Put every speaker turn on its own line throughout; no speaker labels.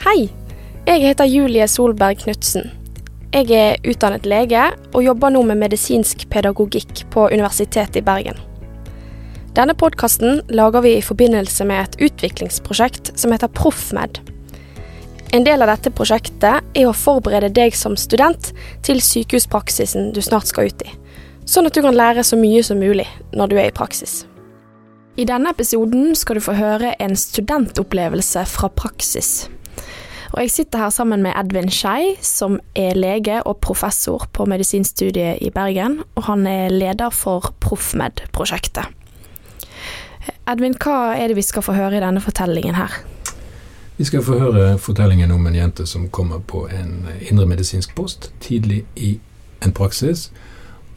Hei, jeg heter Julie Solberg Knutsen. Jeg er utdannet lege og jobber nå med medisinsk pedagogikk på Universitetet i Bergen. Denne podkasten lager vi i forbindelse med et utviklingsprosjekt som heter Proffmed. En del av dette prosjektet er å forberede deg som student til sykehuspraksisen du snart skal ut i, sånn at du kan lære så mye som mulig når du er i praksis. I denne episoden skal du få høre en studentopplevelse fra praksis. Og jeg sitter her sammen med Edvin Skei, som er lege og professor på medisinstudiet i Bergen, og han er leder for Proffmed-prosjektet. Edvin, hva er det vi skal få høre i denne fortellingen her?
Vi skal få høre fortellingen om en jente som kommer på en indremedisinsk post tidlig i en praksis,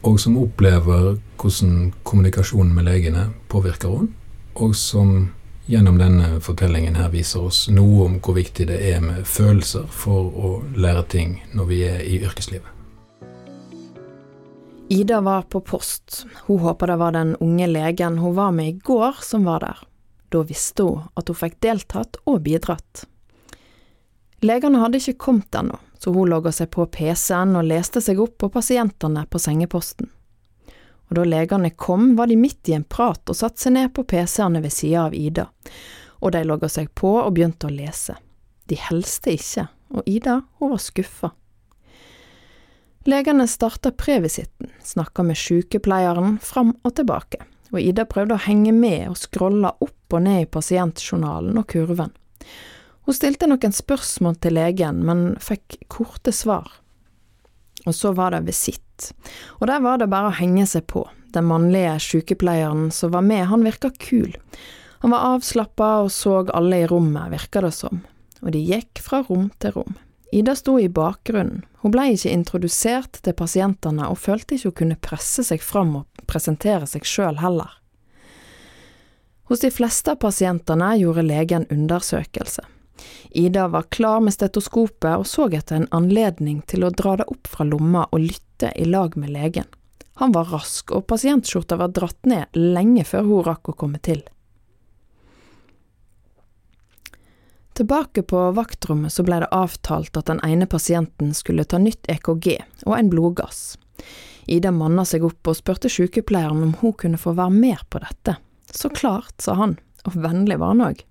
og som opplever hvordan kommunikasjonen med legene påvirker henne, og som gjennom denne fortellingen her viser oss noe om hvor viktig det er med følelser for å lære ting når vi er i yrkeslivet.
Ida var på post. Hun håper det var den unge legen hun var med i går som var der. Da visste hun at hun fikk deltatt og bidratt. Legene hadde ikke kommet ennå, så hun logga seg på PC-en og leste seg opp på pasientene på sengeposten. Og da legene kom, var de midt i en prat og satte seg ned på PC-ene ved sida av Ida, og de logga seg på og begynte å lese. De helste ikke, og Ida, hun var skuffa. Legene starta previsitten, snakka med sykepleieren fram og tilbake, og Ida prøvde å henge med og scrolla opp og ned i pasientjournalen og kurven. Hun stilte noen spørsmål til legen, men fikk korte svar. Og så var det visitt, og der var det bare å henge seg på. Den mannlige sykepleieren som var med, han virka kul. Han var avslappa og så alle i rommet, virka det som, og de gikk fra rom til rom. Ida sto i bakgrunnen, hun blei ikke introdusert til pasientene og følte ikke hun kunne presse seg fram og presentere seg sjøl heller. Hos de fleste av pasientene gjorde legen undersøkelse. Ida var klar med stetoskopet og så etter en anledning til å dra det opp fra lomma og lytte i lag med legen. Han var rask, og pasientskjorta var dratt ned lenge før hun rakk å komme til. Tilbake på vaktrommet så ble det avtalt at den ene pasienten skulle ta nytt EKG og en blodgass. Ida manna seg opp og spurte sykepleieren om hun kunne få være med på dette. Så klart, sa han, og vennlig var han òg.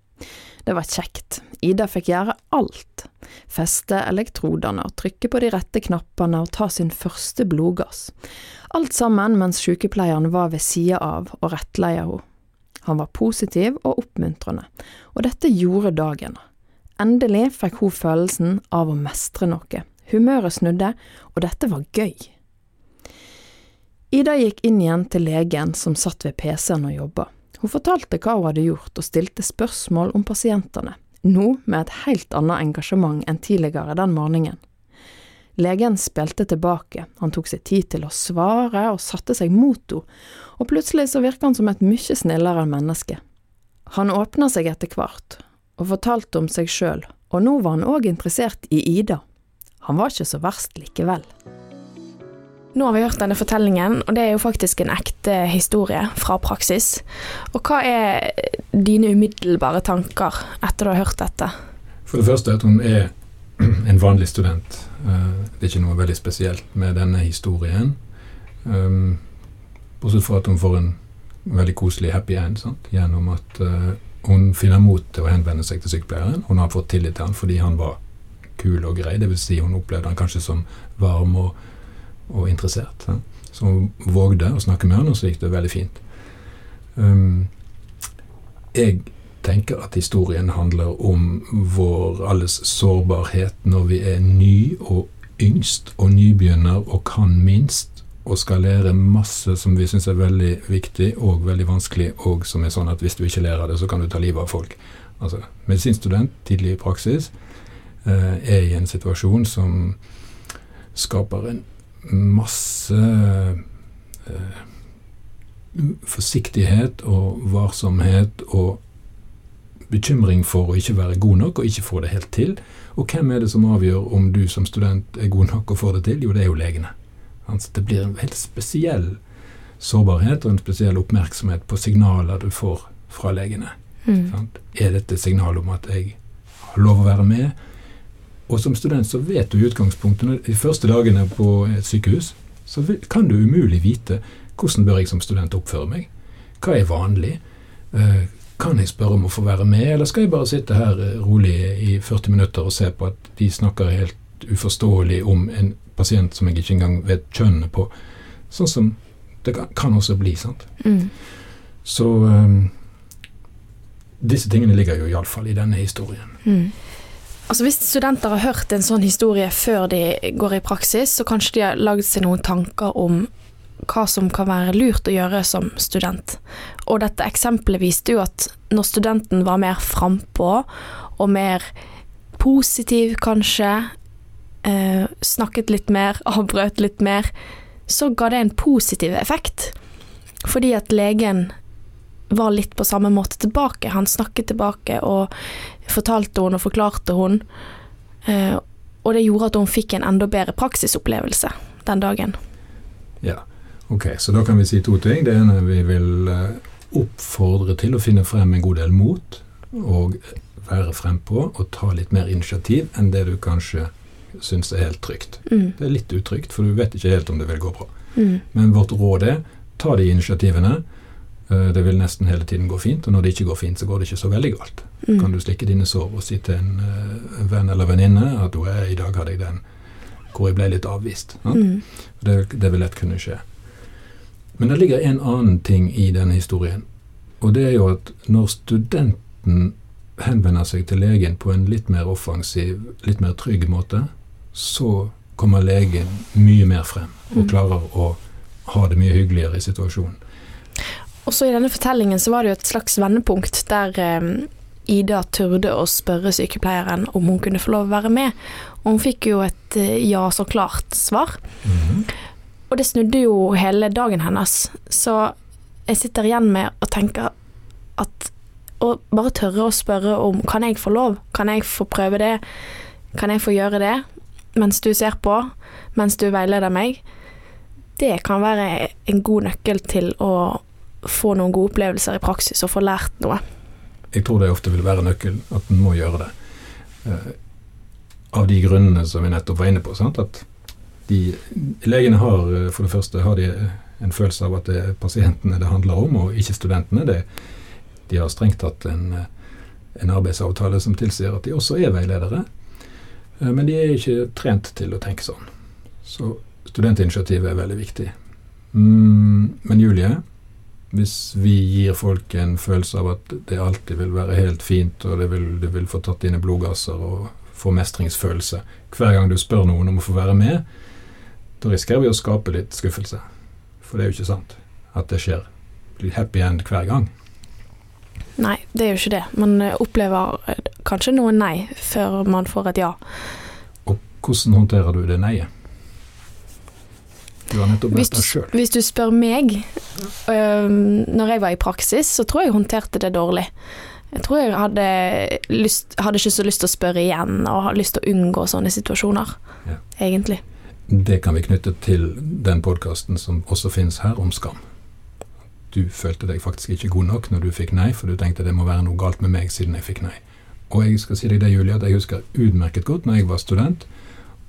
Det var kjekt, Ida fikk gjøre alt. Feste elektrodene og trykke på de rette knappene og ta sin første blodgass. Alt sammen mens sykepleieren var ved sida av og rettleia henne. Han var positiv og oppmuntrende, og dette gjorde dagen. Endelig fikk hun følelsen av å mestre noe. Humøret snudde, og dette var gøy. Ida gikk inn igjen til legen som satt ved PC-en og jobba. Hun fortalte hva hun hadde gjort og stilte spørsmål om pasientene, nå med et helt annet engasjement enn tidligere den morgenen. Legen spilte tilbake, han tok seg tid til å svare og satte seg mot henne, og plutselig så virka han som et mye snillere menneske. Han åpna seg etter hvert, og fortalte om seg sjøl, og nå var han òg interessert i Ida. Han var ikke så verst likevel.
Nå har vi hørt denne fortellingen, og det er jo faktisk en ekte historie fra praksis. Og hva er dine umiddelbare tanker etter du har hørt dette?
For det første at hun er en vanlig student. Eh, det er ikke noe veldig spesielt med denne historien. Um, bortsett fra at hun får en veldig koselig happy end sant? gjennom at uh, hun finner mot til å henvende seg til sykepleieren. Hun har fått tillit til han fordi han var kul og grei. Dvs. Si hun opplevde han kanskje som varm og, og interessert. Ja. Så hun vågde å snakke med han, og så gikk det veldig fint. Um, jeg tenker at historien handler om vår alles sårbarhet når vi er ny og yngst og nybegynner og kan minst og skal lære masse som vi syns er veldig viktig og veldig vanskelig, og som er sånn at hvis du ikke lærer det, så kan du ta livet av folk. Altså, Medisinstudent, tidlig i praksis, eh, er i en situasjon som skaper en masse eh, forsiktighet og varsomhet og bekymring for å ikke være god nok og ikke få det helt til. Og hvem er det som avgjør om du som student er god nok og får det til? Jo, det er jo legene. Altså, det blir en helt spesiell sårbarhet og en spesiell oppmerksomhet på signaler du får fra legene. Mm. Er dette signal om at jeg har lov å være med? Og som student så vet du i utgangspunktet de første dagene på et sykehus, så kan du umulig vite hvordan bør jeg som student oppføre meg. Hva er vanlig? Eh, kan jeg spørre om å få være med, eller skal jeg bare sitte her eh, rolig i 40 minutter og se på at de snakker helt uforståelig om en pasient som jeg ikke engang vet kjønnet på? Sånn som det kan også bli, sant. Mm. Så um, disse tingene ligger jo iallfall i denne historien. Mm.
Altså Hvis studenter har hørt en sånn historie før de går i praksis, så kanskje de har lagd seg noen tanker om hva som kan være lurt å gjøre som student. Og dette eksempelet viste jo at når studenten var mer frampå og mer positiv, kanskje, eh, snakket litt mer, avbrøt litt mer, så ga det en positiv effekt. Fordi at legen var litt på samme måte tilbake. Han snakket tilbake og fortalte hun og forklarte hun. Eh, og det gjorde at hun fikk en enda bedre praksisopplevelse den dagen.
Ja, ok, så da kan vi si to ting. Det ene vi vil eh, oppfordre til å finne frem en god del mot, og være frempå og ta litt mer initiativ enn det du kanskje syns er helt trygt. Mm. Det er litt utrygt, for du vet ikke helt om det vil gå bra. Mm. Men vårt råd er ta de initiativene det vil nesten hele tiden gå fint, og når det ikke går fint, så går det ikke så veldig galt. Mm. Kan du slikke dine sår og si til en uh, venn eller venninne at du er, i dag hadde jeg den hvor jeg ble litt avvist. Mm. Det, det, vil lett kunne skje. Men det ligger en annen ting i denne historien, og det er jo at når studenten henvender seg til legen på en litt mer offensiv, litt mer trygg måte, så kommer legen mye mer frem og mm. klarer å ha det mye hyggeligere i situasjonen.
Også i denne fortellingen så var det jo et slags vendepunkt der eh, Ida turde å spørre sykepleieren om hun kunne få lov å være med, og hun fikk jo et eh, ja så klart svar. Mm -hmm. Og det snudde jo hele dagen hennes, så jeg sitter igjen med og tenker at å bare tørre å spørre om kan jeg få lov, kan jeg få prøve det, kan jeg få gjøre det, mens du ser på, mens du veileder meg, det kan være en god nøkkel til å få noen gode opplevelser i praksis og få lært noe.
Jeg tror det ofte vil være nøkkelen, at en må gjøre det. Uh, av de grunnene som vi nettopp var inne på. Sant? At de, legene har eh, for det første har de en følelse av at det er pasientene det handler om, og ikke studentene. Det, de har strengt tatt en, en, arbeidsavtale som tilsier at de også er veiledere. Men de er ikke trent til å tenke sånn. Så studentinitiativet er veldig viktig. Mm, men Julie, hvis vi gir folk en følelse av at det alltid vil være helt fint, og det vil, du vil få tatt dine blodgasser og få mestringsfølelse hver gang du spør noen om å få være med, da risikerer vi å skape litt skuffelse. For det er jo ikke sant at det skjer. litt happy end hver gang.
Nei, det er jo ikke det. Man opplever kanskje noe nei før man får et ja.
Og hvordan håndterer du det nei-et? Du har nettopp
møtt deg sjøl. Hvis du spør meg, øh, når jeg var i praksis, så tror jeg jeg håndterte det dårlig. Jeg tror jeg hadde, lyst, hadde ikke så lyst til å spørre igjen, og hadde lyst til å unngå sånne situasjoner, ja. egentlig.
Det kan vi knytte til den podkasten som også finnes her, om skam. Du følte deg faktisk ikke god nok når du fikk nei, for du tenkte det må være noe galt med meg siden jeg fikk nei. Og jeg skal si deg det, Julie, at jeg husker utmerket godt når jeg var student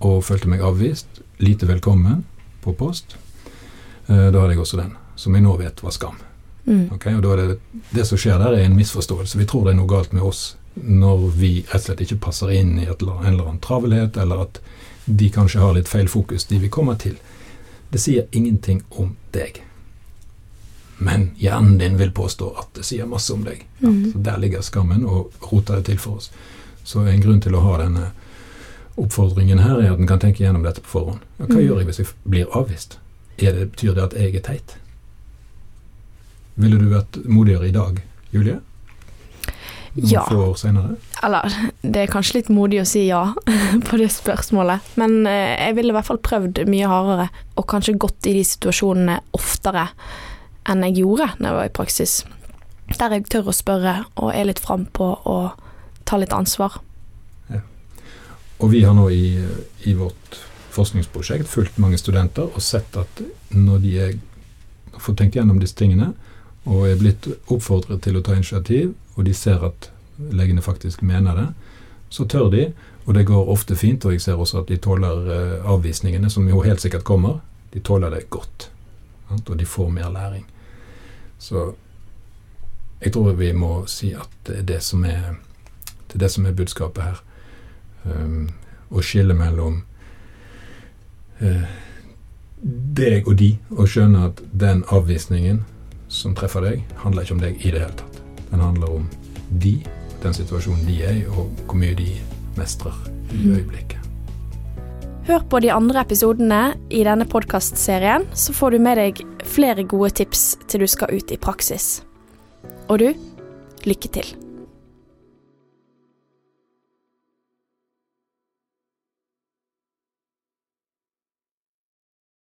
og følte meg avvist, lite velkommen, på post. Eh, da hadde jeg også den, som jeg nå vet var skam. Mm. Okay, og da er det, det som skjer der, er en misforståelse. Vi tror det er noe galt med oss når vi rett og slett ikke passer inn i et, en eller annen travelhet, eller at de kanskje har litt feil fokus, de vi kommer til. Det sier ingenting om deg. Men hjernen din vil påstå at det sier masse om deg. Mm. så Der ligger skammen og roter det til for oss. Så en grunn til å ha denne Oppfordringen her er at en kan tenke gjennom dette på forhånd. hva mm. gjør jeg hvis jeg blir avvist? Det, betyr det at jeg er teit? Ville du vært modigere i dag, Julie?
Noen ja. få år senere? Eller, det er kanskje litt modig å si ja på det spørsmålet, men eh, jeg ville i hvert fall prøvd mye hardere, og kanskje gått i de situasjonene oftere enn jeg gjorde når jeg var i praksis. Der jeg tør å spørre og er litt frampå og tar litt ansvar.
Og vi har nå i, i, vårt forskningsprosjekt fulgt mange studenter og sett at når de er, får tenkt gjennom disse tingene og er blitt oppfordret til å ta initiativ, og de ser at legene faktisk mener det, så tør de, og det går ofte fint. Og jeg ser også at de tåler eh, avvisningene, som jo helt sikkert kommer. De tåler det godt. Og de får mer læring. Så jeg tror vi må si at det er det som er, det er, det som er budskapet her. Um, å skille mellom uh, deg og de, og skjønne at den avvisningen som treffer deg, handler ikke om deg i det hele tatt. Den handler om de, den situasjonen de er i, og hvor mye de mestrer i
Mm.
øyeblikket.
Hør på de andre episodene i denne podkastserien, så får du med deg flere gode tips til du skal ut i praksis. Og du, lykke til.